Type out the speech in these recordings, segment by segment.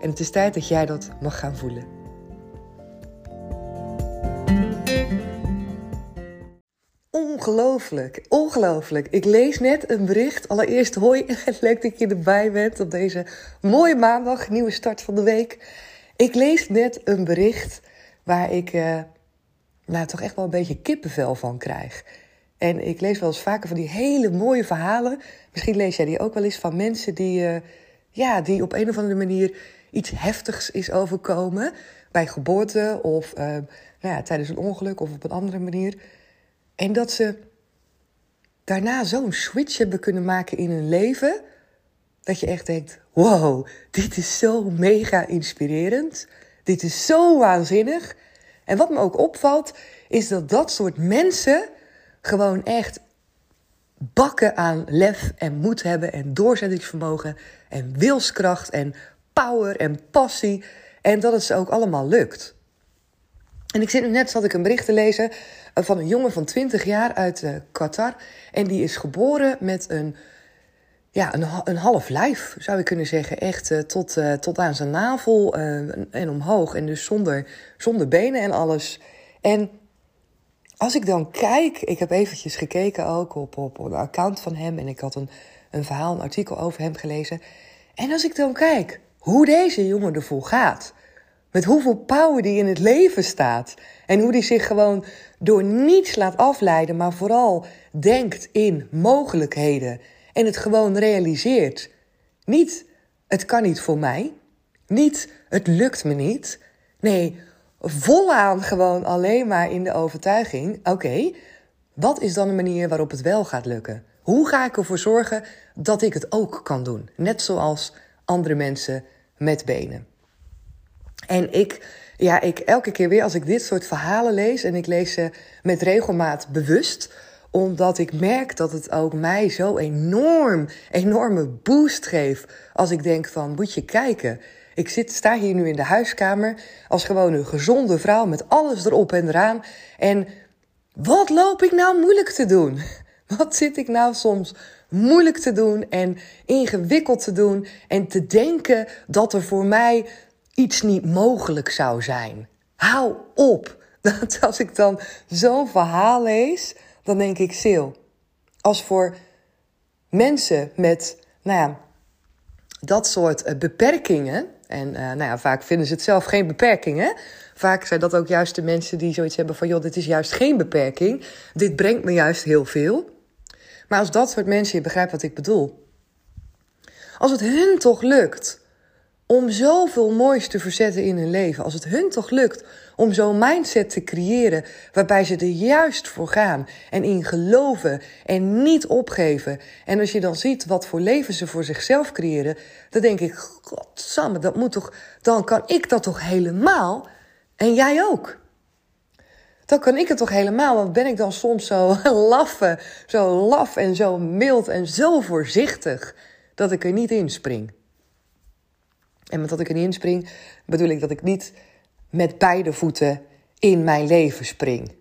En het is tijd dat jij dat mag gaan voelen. Ongelooflijk, ongelooflijk. Ik lees net een bericht. Allereerst hoi, leuk dat je erbij bent op deze mooie maandag, nieuwe start van de week. Ik lees net een bericht waar ik uh, nou, toch echt wel een beetje kippenvel van krijg. En ik lees wel eens vaker van die hele mooie verhalen. Misschien lees jij die ook wel eens van mensen die, uh, ja, die op een of andere manier iets heftigs is overkomen. Bij geboorte of uh, nou ja, tijdens een ongeluk of op een andere manier. En dat ze daarna zo'n switch hebben kunnen maken in hun leven. Dat je echt denkt: wow, dit is zo mega inspirerend. Dit is zo waanzinnig. En wat me ook opvalt, is dat dat soort mensen gewoon echt bakken aan lef en moed hebben en doorzettingsvermogen en wilskracht en power en passie. En dat het ze ook allemaal lukt. En ik zit nu net, zat ik een bericht te lezen eh, van een jongen van 20 jaar uit uh, Qatar. En die is geboren met een, ja, een, een half lijf, zou je kunnen zeggen. Echt uh, tot, tot aan zijn navel en omhoog. En dus zonder, zonder benen en alles. En als ik dan kijk, ik heb eventjes gekeken ook op, op, de account van hem. En ik had een, een verhaal, een artikel over hem gelezen. En als ik dan kijk hoe deze jongen ervoor gaat. Met hoeveel power die in het leven staat. En hoe die zich gewoon door niets laat afleiden, maar vooral denkt in mogelijkheden. En het gewoon realiseert. Niet, het kan niet voor mij. Niet, het lukt me niet. Nee, volaan gewoon alleen maar in de overtuiging: oké, wat is dan een manier waarop het wel gaat lukken? Hoe ga ik ervoor zorgen dat ik het ook kan doen? Net zoals andere mensen met benen. En ik, ja, ik elke keer weer als ik dit soort verhalen lees, en ik lees ze met regelmaat bewust, omdat ik merk dat het ook mij zo enorm, enorme boost geeft. Als ik denk van, moet je kijken. Ik zit, sta hier nu in de huiskamer als gewoon een gezonde vrouw met alles erop en eraan. En wat loop ik nou moeilijk te doen? Wat zit ik nou soms moeilijk te doen en ingewikkeld te doen en te denken dat er voor mij iets niet mogelijk zou zijn. Hou op. Dat als ik dan zo'n verhaal lees, dan denk ik, Sil, als voor mensen met, nou ja, dat soort eh, beperkingen, en uh, nou ja, vaak vinden ze het zelf geen beperkingen. Vaak zijn dat ook juist de mensen die zoiets hebben van, joh, dit is juist geen beperking. Dit brengt me juist heel veel. Maar als dat soort mensen, je begrijpt wat ik bedoel. Als het hun toch lukt om zoveel moois te verzetten in hun leven. Als het hun toch lukt om zo'n mindset te creëren waarbij ze er juist voor gaan en in geloven en niet opgeven. En als je dan ziet wat voor leven ze voor zichzelf creëren, dan denk ik, godsamme, dat moet toch, dan kan ik dat toch helemaal en jij ook. Dan kan ik het toch helemaal, want ben ik dan soms zo laffe, zo laf en zo mild en zo voorzichtig dat ik er niet in spring. En met dat ik er niet in spring, bedoel ik dat ik niet met beide voeten in mijn leven spring.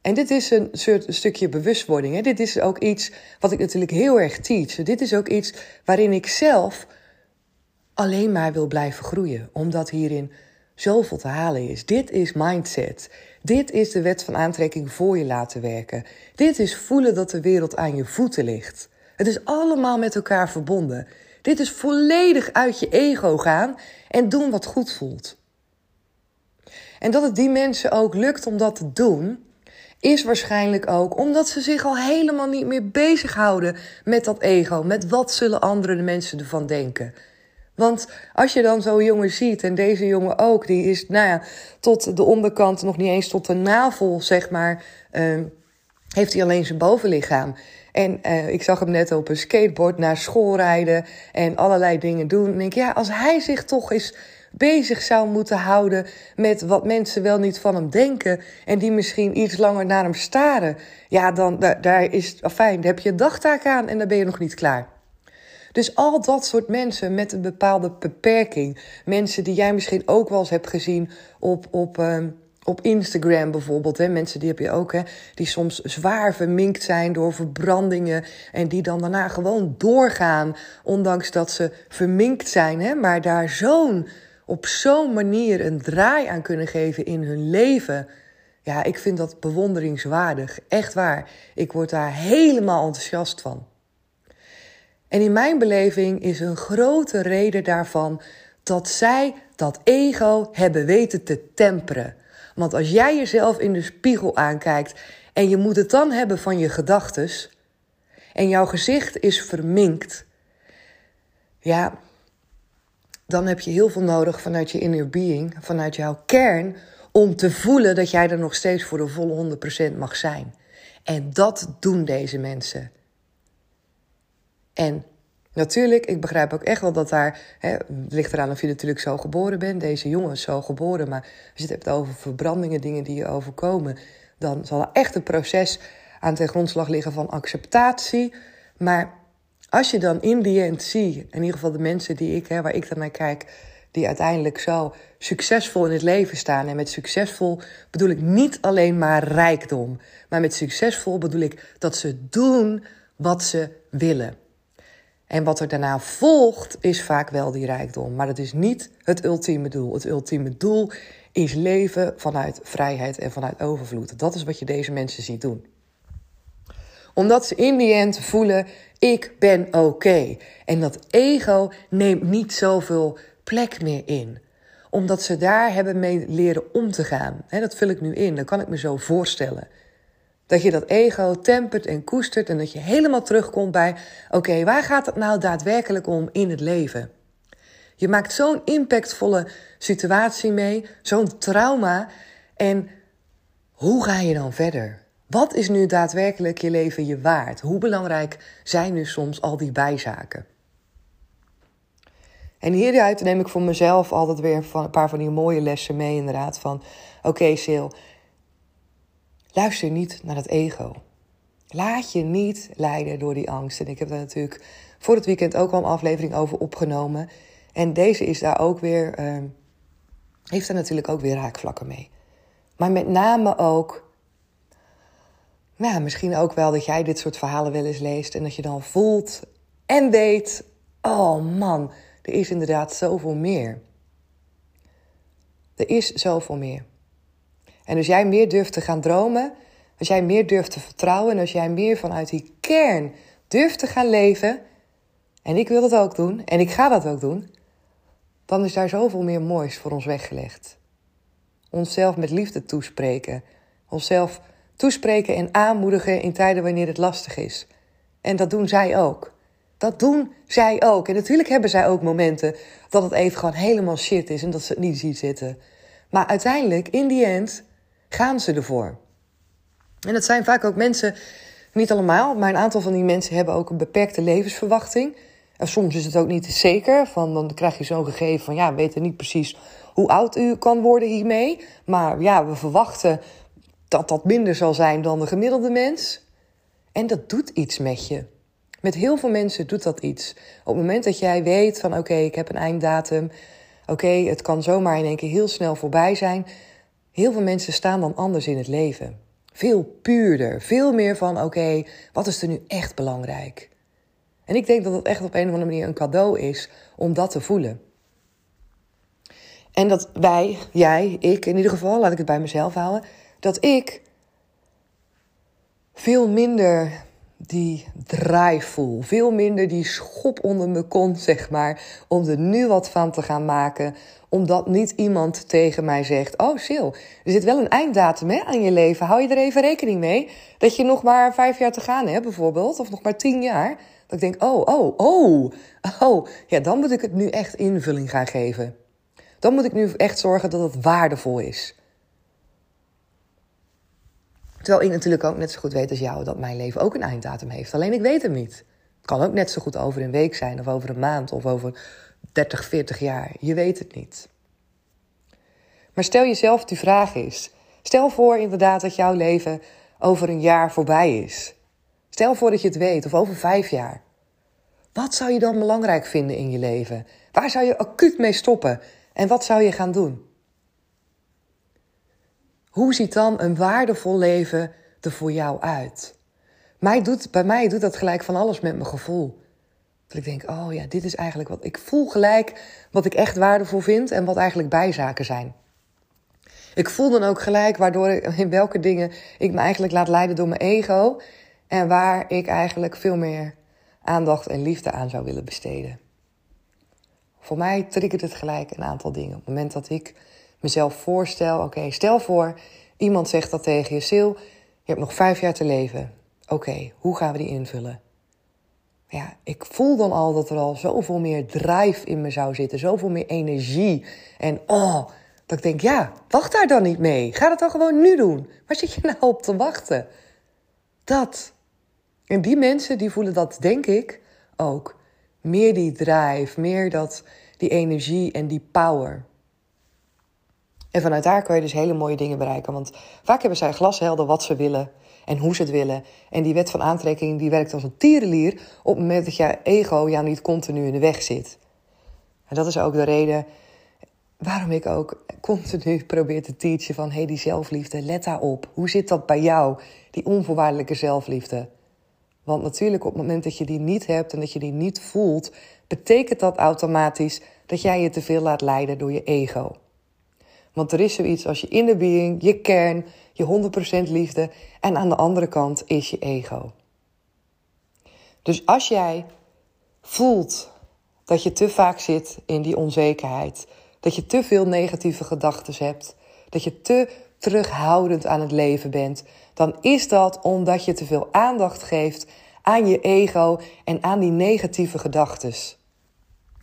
En dit is een soort stukje bewustwording. Hè? Dit is ook iets wat ik natuurlijk heel erg teach. Dit is ook iets waarin ik zelf alleen maar wil blijven groeien. Omdat hierin zoveel te halen is. Dit is mindset. Dit is de wet van aantrekking voor je laten werken. Dit is voelen dat de wereld aan je voeten ligt. Het is allemaal met elkaar verbonden. Dit is volledig uit je ego gaan en doen wat goed voelt. En dat het die mensen ook lukt om dat te doen. is waarschijnlijk ook omdat ze zich al helemaal niet meer bezighouden met dat ego. Met wat zullen andere mensen ervan denken. Want als je dan zo'n jongen ziet, en deze jongen ook, die is, nou ja, tot de onderkant, nog niet eens tot de navel, zeg maar, uh, heeft hij alleen zijn bovenlichaam. En uh, ik zag hem net op een skateboard naar school rijden en allerlei dingen doen. En denk, ja, als hij zich toch eens bezig zou moeten houden met wat mensen wel niet van hem denken. En die misschien iets langer naar hem staren. Ja, dan daar, daar is, fijn, daar heb je een dagtaak aan en dan ben je nog niet klaar. Dus al dat soort mensen met een bepaalde beperking. Mensen die jij misschien ook wel eens hebt gezien op, op, uh, op Instagram bijvoorbeeld. Hè. Mensen die heb je ook, hè, die soms zwaar verminkt zijn door verbrandingen. En die dan daarna gewoon doorgaan. Ondanks dat ze verminkt zijn. Hè, maar daar zo'n, op zo'n manier een draai aan kunnen geven in hun leven. Ja, ik vind dat bewonderingswaardig. Echt waar. Ik word daar helemaal enthousiast van. En in mijn beleving is een grote reden daarvan dat zij dat ego hebben weten te temperen. Want als jij jezelf in de spiegel aankijkt en je moet het dan hebben van je gedachtes en jouw gezicht is verminkt, ja, dan heb je heel veel nodig vanuit je inner being, vanuit jouw kern, om te voelen dat jij er nog steeds voor de volle 100% mag zijn. En dat doen deze mensen. En natuurlijk, ik begrijp ook echt wel dat daar. Hè, ligt eraan of je natuurlijk zo geboren bent. Deze jongen zo geboren. Maar als je het hebt over verbrandingen, dingen die je overkomen. dan zal er echt een proces aan ten grondslag liggen van acceptatie. Maar als je dan in die end zie, in ieder geval de mensen die ik, hè, waar ik dan naar kijk. die uiteindelijk zo succesvol in het leven staan. En met succesvol bedoel ik niet alleen maar rijkdom. Maar met succesvol bedoel ik dat ze doen wat ze willen. En wat er daarna volgt is vaak wel die rijkdom. Maar dat is niet het ultieme doel. Het ultieme doel is leven vanuit vrijheid en vanuit overvloed. Dat is wat je deze mensen ziet doen. Omdat ze in die end voelen, ik ben oké. En dat ego neemt niet zoveel plek meer in. Omdat ze daar hebben mee leren om te gaan. dat vul ik nu in, dat kan ik me zo voorstellen. Dat je dat ego tempert en koestert en dat je helemaal terugkomt bij: oké, waar gaat het nou daadwerkelijk om in het leven? Je maakt zo'n impactvolle situatie mee, zo'n trauma. En hoe ga je dan verder? Wat is nu daadwerkelijk je leven je waard? Hoe belangrijk zijn nu soms al die bijzaken? En hieruit neem ik voor mezelf altijd weer een paar van die mooie lessen mee, inderdaad. Van oké, okay, Sil, Luister niet naar het ego. Laat je niet leiden door die angst. En ik heb daar natuurlijk voor het weekend ook al een aflevering over opgenomen. En deze is daar ook weer, uh, heeft daar natuurlijk ook weer raakvlakken mee. Maar met name ook, nou, misschien ook wel dat jij dit soort verhalen wel eens leest en dat je dan voelt en weet: oh man, er is inderdaad zoveel meer. Er is zoveel meer. En als jij meer durft te gaan dromen, als jij meer durft te vertrouwen en als jij meer vanuit die kern durft te gaan leven, en ik wil dat ook doen en ik ga dat ook doen, dan is daar zoveel meer moois voor ons weggelegd. Onszelf met liefde toespreken, onszelf toespreken en aanmoedigen in tijden wanneer het lastig is. En dat doen zij ook. Dat doen zij ook. En natuurlijk hebben zij ook momenten dat het even gewoon helemaal shit is en dat ze het niet zien zitten. Maar uiteindelijk, in die end, gaan ze ervoor. En dat zijn vaak ook mensen, niet allemaal, maar een aantal van die mensen hebben ook een beperkte levensverwachting. En soms is het ook niet zeker, van dan krijg je zo'n gegeven van ja, we weten niet precies hoe oud u kan worden hiermee. Maar ja, we verwachten dat dat minder zal zijn dan de gemiddelde mens. En dat doet iets met je. Met heel veel mensen doet dat iets. Op het moment dat jij weet van oké, ik heb een einddatum. Oké, het kan zomaar in één keer heel snel voorbij zijn. Heel veel mensen staan dan anders in het leven. Veel puurder, veel meer van oké, wat is er nu echt belangrijk? En ik denk dat het echt op een of andere manier een cadeau is om dat te voelen. En dat wij, jij, ik in ieder geval, laat ik het bij mezelf houden, dat ik veel minder die drive voel. Veel minder die schop onder mijn kont, zeg maar. Om er nu wat van te gaan maken. Omdat niet iemand tegen mij zegt: Oh, Sil, er zit wel een einddatum hè, aan je leven. Hou je er even rekening mee? Dat je nog maar vijf jaar te gaan hebt, bijvoorbeeld. Of nog maar tien jaar. Dat ik denk: Oh, oh, oh. Oh, ja, dan moet ik het nu echt invulling gaan geven. Dan moet ik nu echt zorgen dat het waardevol is. Terwijl ik natuurlijk ook net zo goed weet als jou dat mijn leven ook een einddatum heeft. Alleen ik weet hem niet. Het kan ook net zo goed over een week zijn, of over een maand, of over 30, 40 jaar. Je weet het niet. Maar stel jezelf die vraag eens. Stel voor inderdaad dat jouw leven over een jaar voorbij is. Stel voor dat je het weet, of over vijf jaar. Wat zou je dan belangrijk vinden in je leven? Waar zou je acuut mee stoppen? En wat zou je gaan doen? Hoe ziet dan een waardevol leven er voor jou uit? Mij doet, bij mij doet dat gelijk van alles met mijn gevoel. Dat ik denk, oh ja, dit is eigenlijk wat ik voel gelijk wat ik echt waardevol vind en wat eigenlijk bijzaken zijn. Ik voel dan ook gelijk waardoor in welke dingen ik me eigenlijk laat leiden door mijn ego en waar ik eigenlijk veel meer aandacht en liefde aan zou willen besteden. Voor mij triggert het gelijk een aantal dingen. Op het moment dat ik mezelf voorstel. Oké, stel voor, iemand zegt dat tegen je. Sil, je hebt nog vijf jaar te leven. Oké, hoe gaan we die invullen? Ja, ik voel dan al dat er al zoveel meer drive in me zou zitten. Zoveel meer energie. En oh, dat ik denk, ja, wacht daar dan niet mee. Ga het dan gewoon nu doen. Waar zit je nou op te wachten? Dat. En die mensen die voelen dat, denk ik, ook. Meer die drive, meer dat, die energie en die power. En vanuit daar kun je dus hele mooie dingen bereiken. Want vaak hebben zij glashelder wat ze willen en hoe ze het willen. En die wet van aantrekking die werkt als een tierenlier op het moment dat je ego jou niet continu in de weg zit. En dat is ook de reden waarom ik ook continu probeer te teachen van... hé, hey, die zelfliefde, let daarop. Hoe zit dat bij jou, die onvoorwaardelijke zelfliefde? Want natuurlijk op het moment dat je die niet hebt en dat je die niet voelt... betekent dat automatisch dat jij je te veel laat leiden door je ego. Want er is zoiets als je inner being, je kern, je 100% liefde. En aan de andere kant is je ego. Dus als jij voelt dat je te vaak zit in die onzekerheid, dat je te veel negatieve gedachten hebt, dat je te terughoudend aan het leven bent, dan is dat omdat je te veel aandacht geeft aan je ego en aan die negatieve gedachten.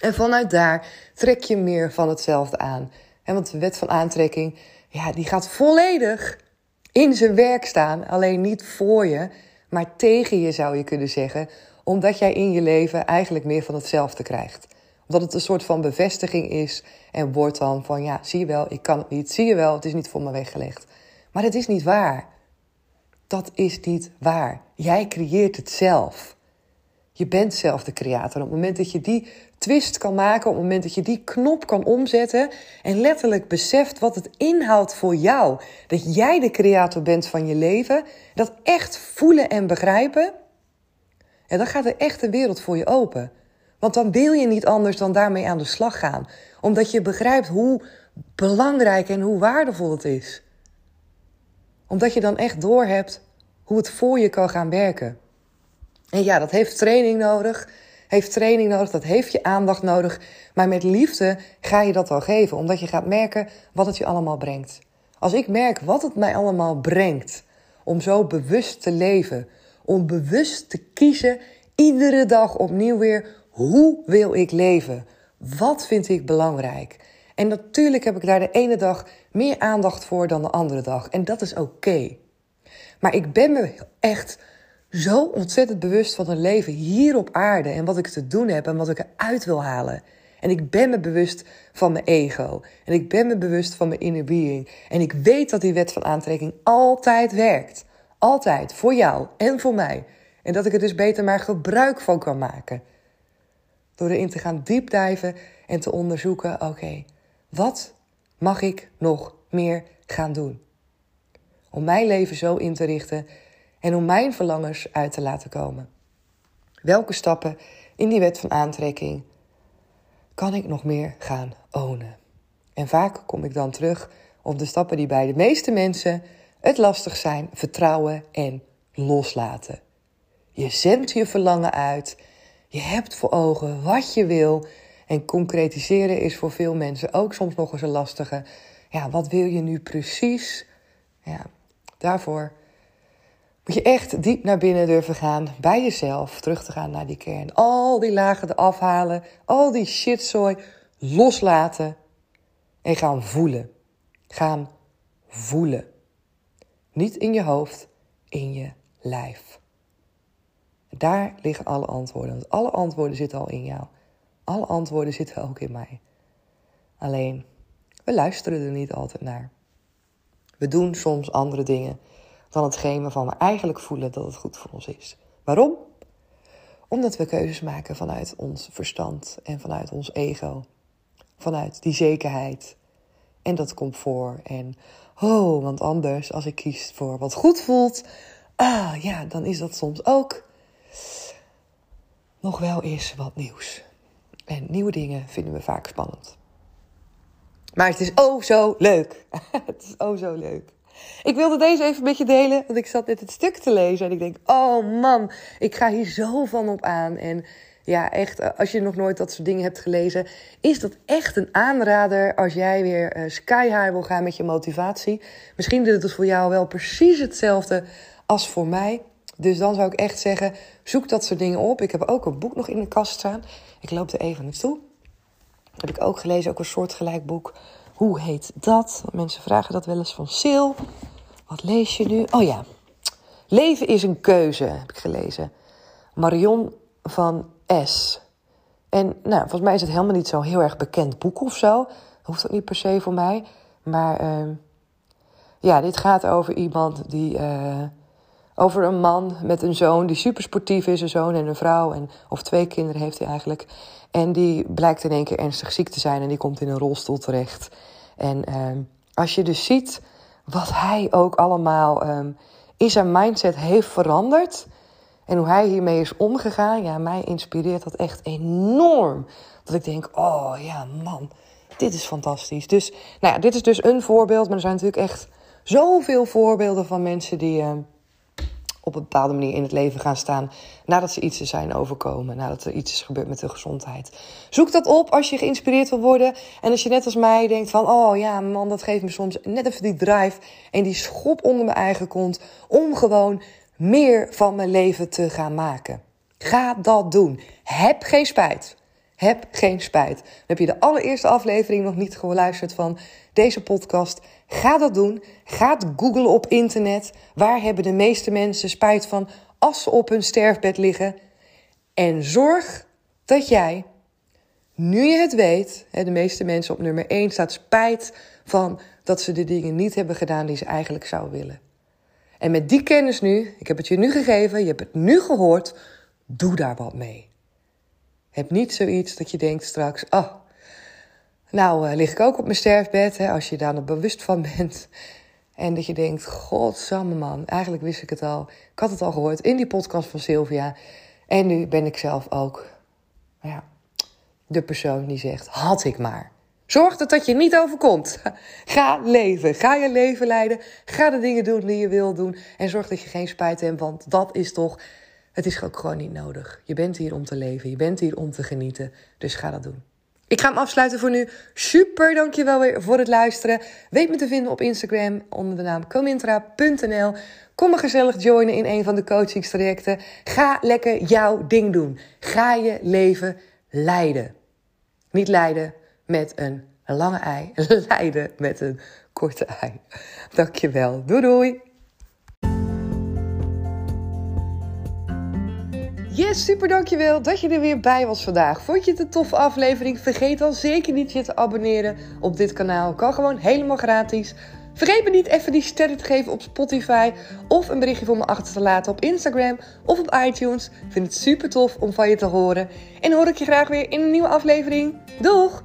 En vanuit daar trek je meer van hetzelfde aan. En want de wet van aantrekking, ja, die gaat volledig in zijn werk staan. Alleen niet voor je, maar tegen je zou je kunnen zeggen. Omdat jij in je leven eigenlijk meer van hetzelfde krijgt. Omdat het een soort van bevestiging is en wordt dan van ja, zie je wel, ik kan het niet. Zie je wel, het is niet voor me weggelegd. Maar het is niet waar. Dat is niet waar. Jij creëert het zelf. Je bent zelf de creator. Op het moment dat je die twist kan maken, op het moment dat je die knop kan omzetten en letterlijk beseft wat het inhoudt voor jou, dat jij de creator bent van je leven, dat echt voelen en begrijpen, en dan gaat er echt de wereld voor je open. Want dan wil je niet anders dan daarmee aan de slag gaan, omdat je begrijpt hoe belangrijk en hoe waardevol het is. Omdat je dan echt doorhebt hoe het voor je kan gaan werken. En ja, dat heeft training nodig. Heeft training nodig, dat heeft je aandacht nodig. Maar met liefde ga je dat wel geven, omdat je gaat merken wat het je allemaal brengt. Als ik merk wat het mij allemaal brengt om zo bewust te leven, om bewust te kiezen, iedere dag opnieuw weer, hoe wil ik leven? Wat vind ik belangrijk? En natuurlijk heb ik daar de ene dag meer aandacht voor dan de andere dag. En dat is oké. Maar ik ben me echt zo ontzettend bewust van een leven hier op aarde en wat ik te doen heb en wat ik eruit wil halen. En ik ben me bewust van mijn ego. En ik ben me bewust van mijn inner being. En ik weet dat die wet van aantrekking altijd werkt. Altijd. Voor jou en voor mij. En dat ik er dus beter maar gebruik van kan maken. Door erin te gaan diepdijven en te onderzoeken: oké, wat mag ik nog meer gaan doen? Om mijn leven zo in te richten en om mijn verlangens uit te laten komen. Welke stappen in die wet van aantrekking kan ik nog meer gaan ownen? En vaak kom ik dan terug op de stappen die bij de meeste mensen het lastig zijn: vertrouwen en loslaten. Je zendt je verlangen uit. Je hebt voor ogen wat je wil. En concretiseren is voor veel mensen ook soms nog eens een lastige. Ja, wat wil je nu precies? Ja, daarvoor moet je echt diep naar binnen durven gaan. Bij jezelf. Terug te gaan naar die kern. Al die lagen eraf halen. Al die shitzooi loslaten. En gaan voelen. Gaan voelen. Niet in je hoofd, in je lijf. Daar liggen alle antwoorden. Want alle antwoorden zitten al in jou. Alle antwoorden zitten ook in mij. Alleen, we luisteren er niet altijd naar. We doen soms andere dingen dan hetgeen waarvan we eigenlijk voelen dat het goed voor ons is. Waarom? Omdat we keuzes maken vanuit ons verstand en vanuit ons ego. Vanuit die zekerheid en dat comfort. En oh, want anders, als ik kies voor wat goed voelt, ah ja, dan is dat soms ook nog wel eens wat nieuws. En nieuwe dingen vinden we vaak spannend. Maar het is oh zo leuk. het is oh zo leuk. Ik wilde deze even met je delen, want ik zat net het stuk te lezen en ik denk, oh man, ik ga hier zo van op aan. En ja, echt, als je nog nooit dat soort dingen hebt gelezen, is dat echt een aanrader als jij weer uh, sky high wil gaan met je motivatie. Misschien doet het voor jou wel precies hetzelfde als voor mij. Dus dan zou ik echt zeggen, zoek dat soort dingen op. Ik heb ook een boek nog in de kast staan. Ik loop er even naartoe. Heb ik ook gelezen, ook een soortgelijk boek. Hoe heet dat? Mensen vragen dat wel eens van Sil. Wat lees je nu? Oh ja, Leven is een keuze, heb ik gelezen. Marion van S. En nou, volgens mij is het helemaal niet zo heel erg bekend boek of zo. Hoeft ook niet per se voor mij. Maar uh, ja, dit gaat over iemand die. Uh, over een man met een zoon die super sportief is, een zoon en een vrouw. En, of twee kinderen heeft hij eigenlijk. En die blijkt in één keer ernstig ziek te zijn en die komt in een rolstoel terecht. En uh, als je dus ziet wat hij ook allemaal um, in zijn mindset heeft veranderd. En hoe hij hiermee is omgegaan, ja, mij inspireert dat echt enorm. Dat ik denk, oh ja, man, dit is fantastisch. Dus, nou ja, dit is dus een voorbeeld. Maar er zijn natuurlijk echt zoveel voorbeelden van mensen die uh, op een bepaalde manier in het leven gaan staan. nadat ze iets zijn overkomen, nadat er iets is gebeurd met de gezondheid. Zoek dat op als je geïnspireerd wil worden. En als je net als mij denkt: van, oh ja, man, dat geeft me soms net even die drive. en die schop onder mijn eigen kont. om gewoon meer van mijn leven te gaan maken. Ga dat doen. Heb geen spijt. Heb geen spijt. heb je de allereerste aflevering nog niet geluisterd van deze podcast. Ga dat doen. Ga googlen op internet. Waar hebben de meeste mensen spijt van als ze op hun sterfbed liggen? En zorg dat jij, nu je het weet, de meeste mensen op nummer 1 staat spijt van dat ze de dingen niet hebben gedaan die ze eigenlijk zouden willen. En met die kennis nu, ik heb het je nu gegeven, je hebt het nu gehoord, doe daar wat mee. Heb niet zoiets dat je denkt straks, oh, nou uh, lig ik ook op mijn sterfbed, hè, als je daar nog bewust van bent. En dat je denkt, godsamme man, eigenlijk wist ik het al. Ik had het al gehoord in die podcast van Sylvia. En nu ben ik zelf ook ja, de persoon die zegt, had ik maar. Zorg dat dat je niet overkomt. Ga leven. Ga je leven leiden. Ga de dingen doen die je wil doen. En zorg dat je geen spijt hebt, want dat is toch. Het is ook gewoon niet nodig. Je bent hier om te leven. Je bent hier om te genieten. Dus ga dat doen. Ik ga hem afsluiten voor nu. Super, dankjewel weer voor het luisteren. Weet me te vinden op Instagram onder de naam comintra.nl. Kom maar gezellig joinen in een van de coachingstrajecten. Ga lekker jouw ding doen. Ga je leven leiden. Niet leiden met een lange ei, leiden met een korte ei. Dankjewel. Doei doei. Yes, super dankjewel dat je er weer bij was vandaag. Vond je het een toffe aflevering? Vergeet dan zeker niet je te abonneren op dit kanaal. Kan gewoon helemaal gratis. Vergeet me niet even die sterren te geven op Spotify of een berichtje voor me achter te laten op Instagram of op iTunes. Ik vind het super tof om van je te horen. En hoor ik je graag weer in een nieuwe aflevering. Doeg!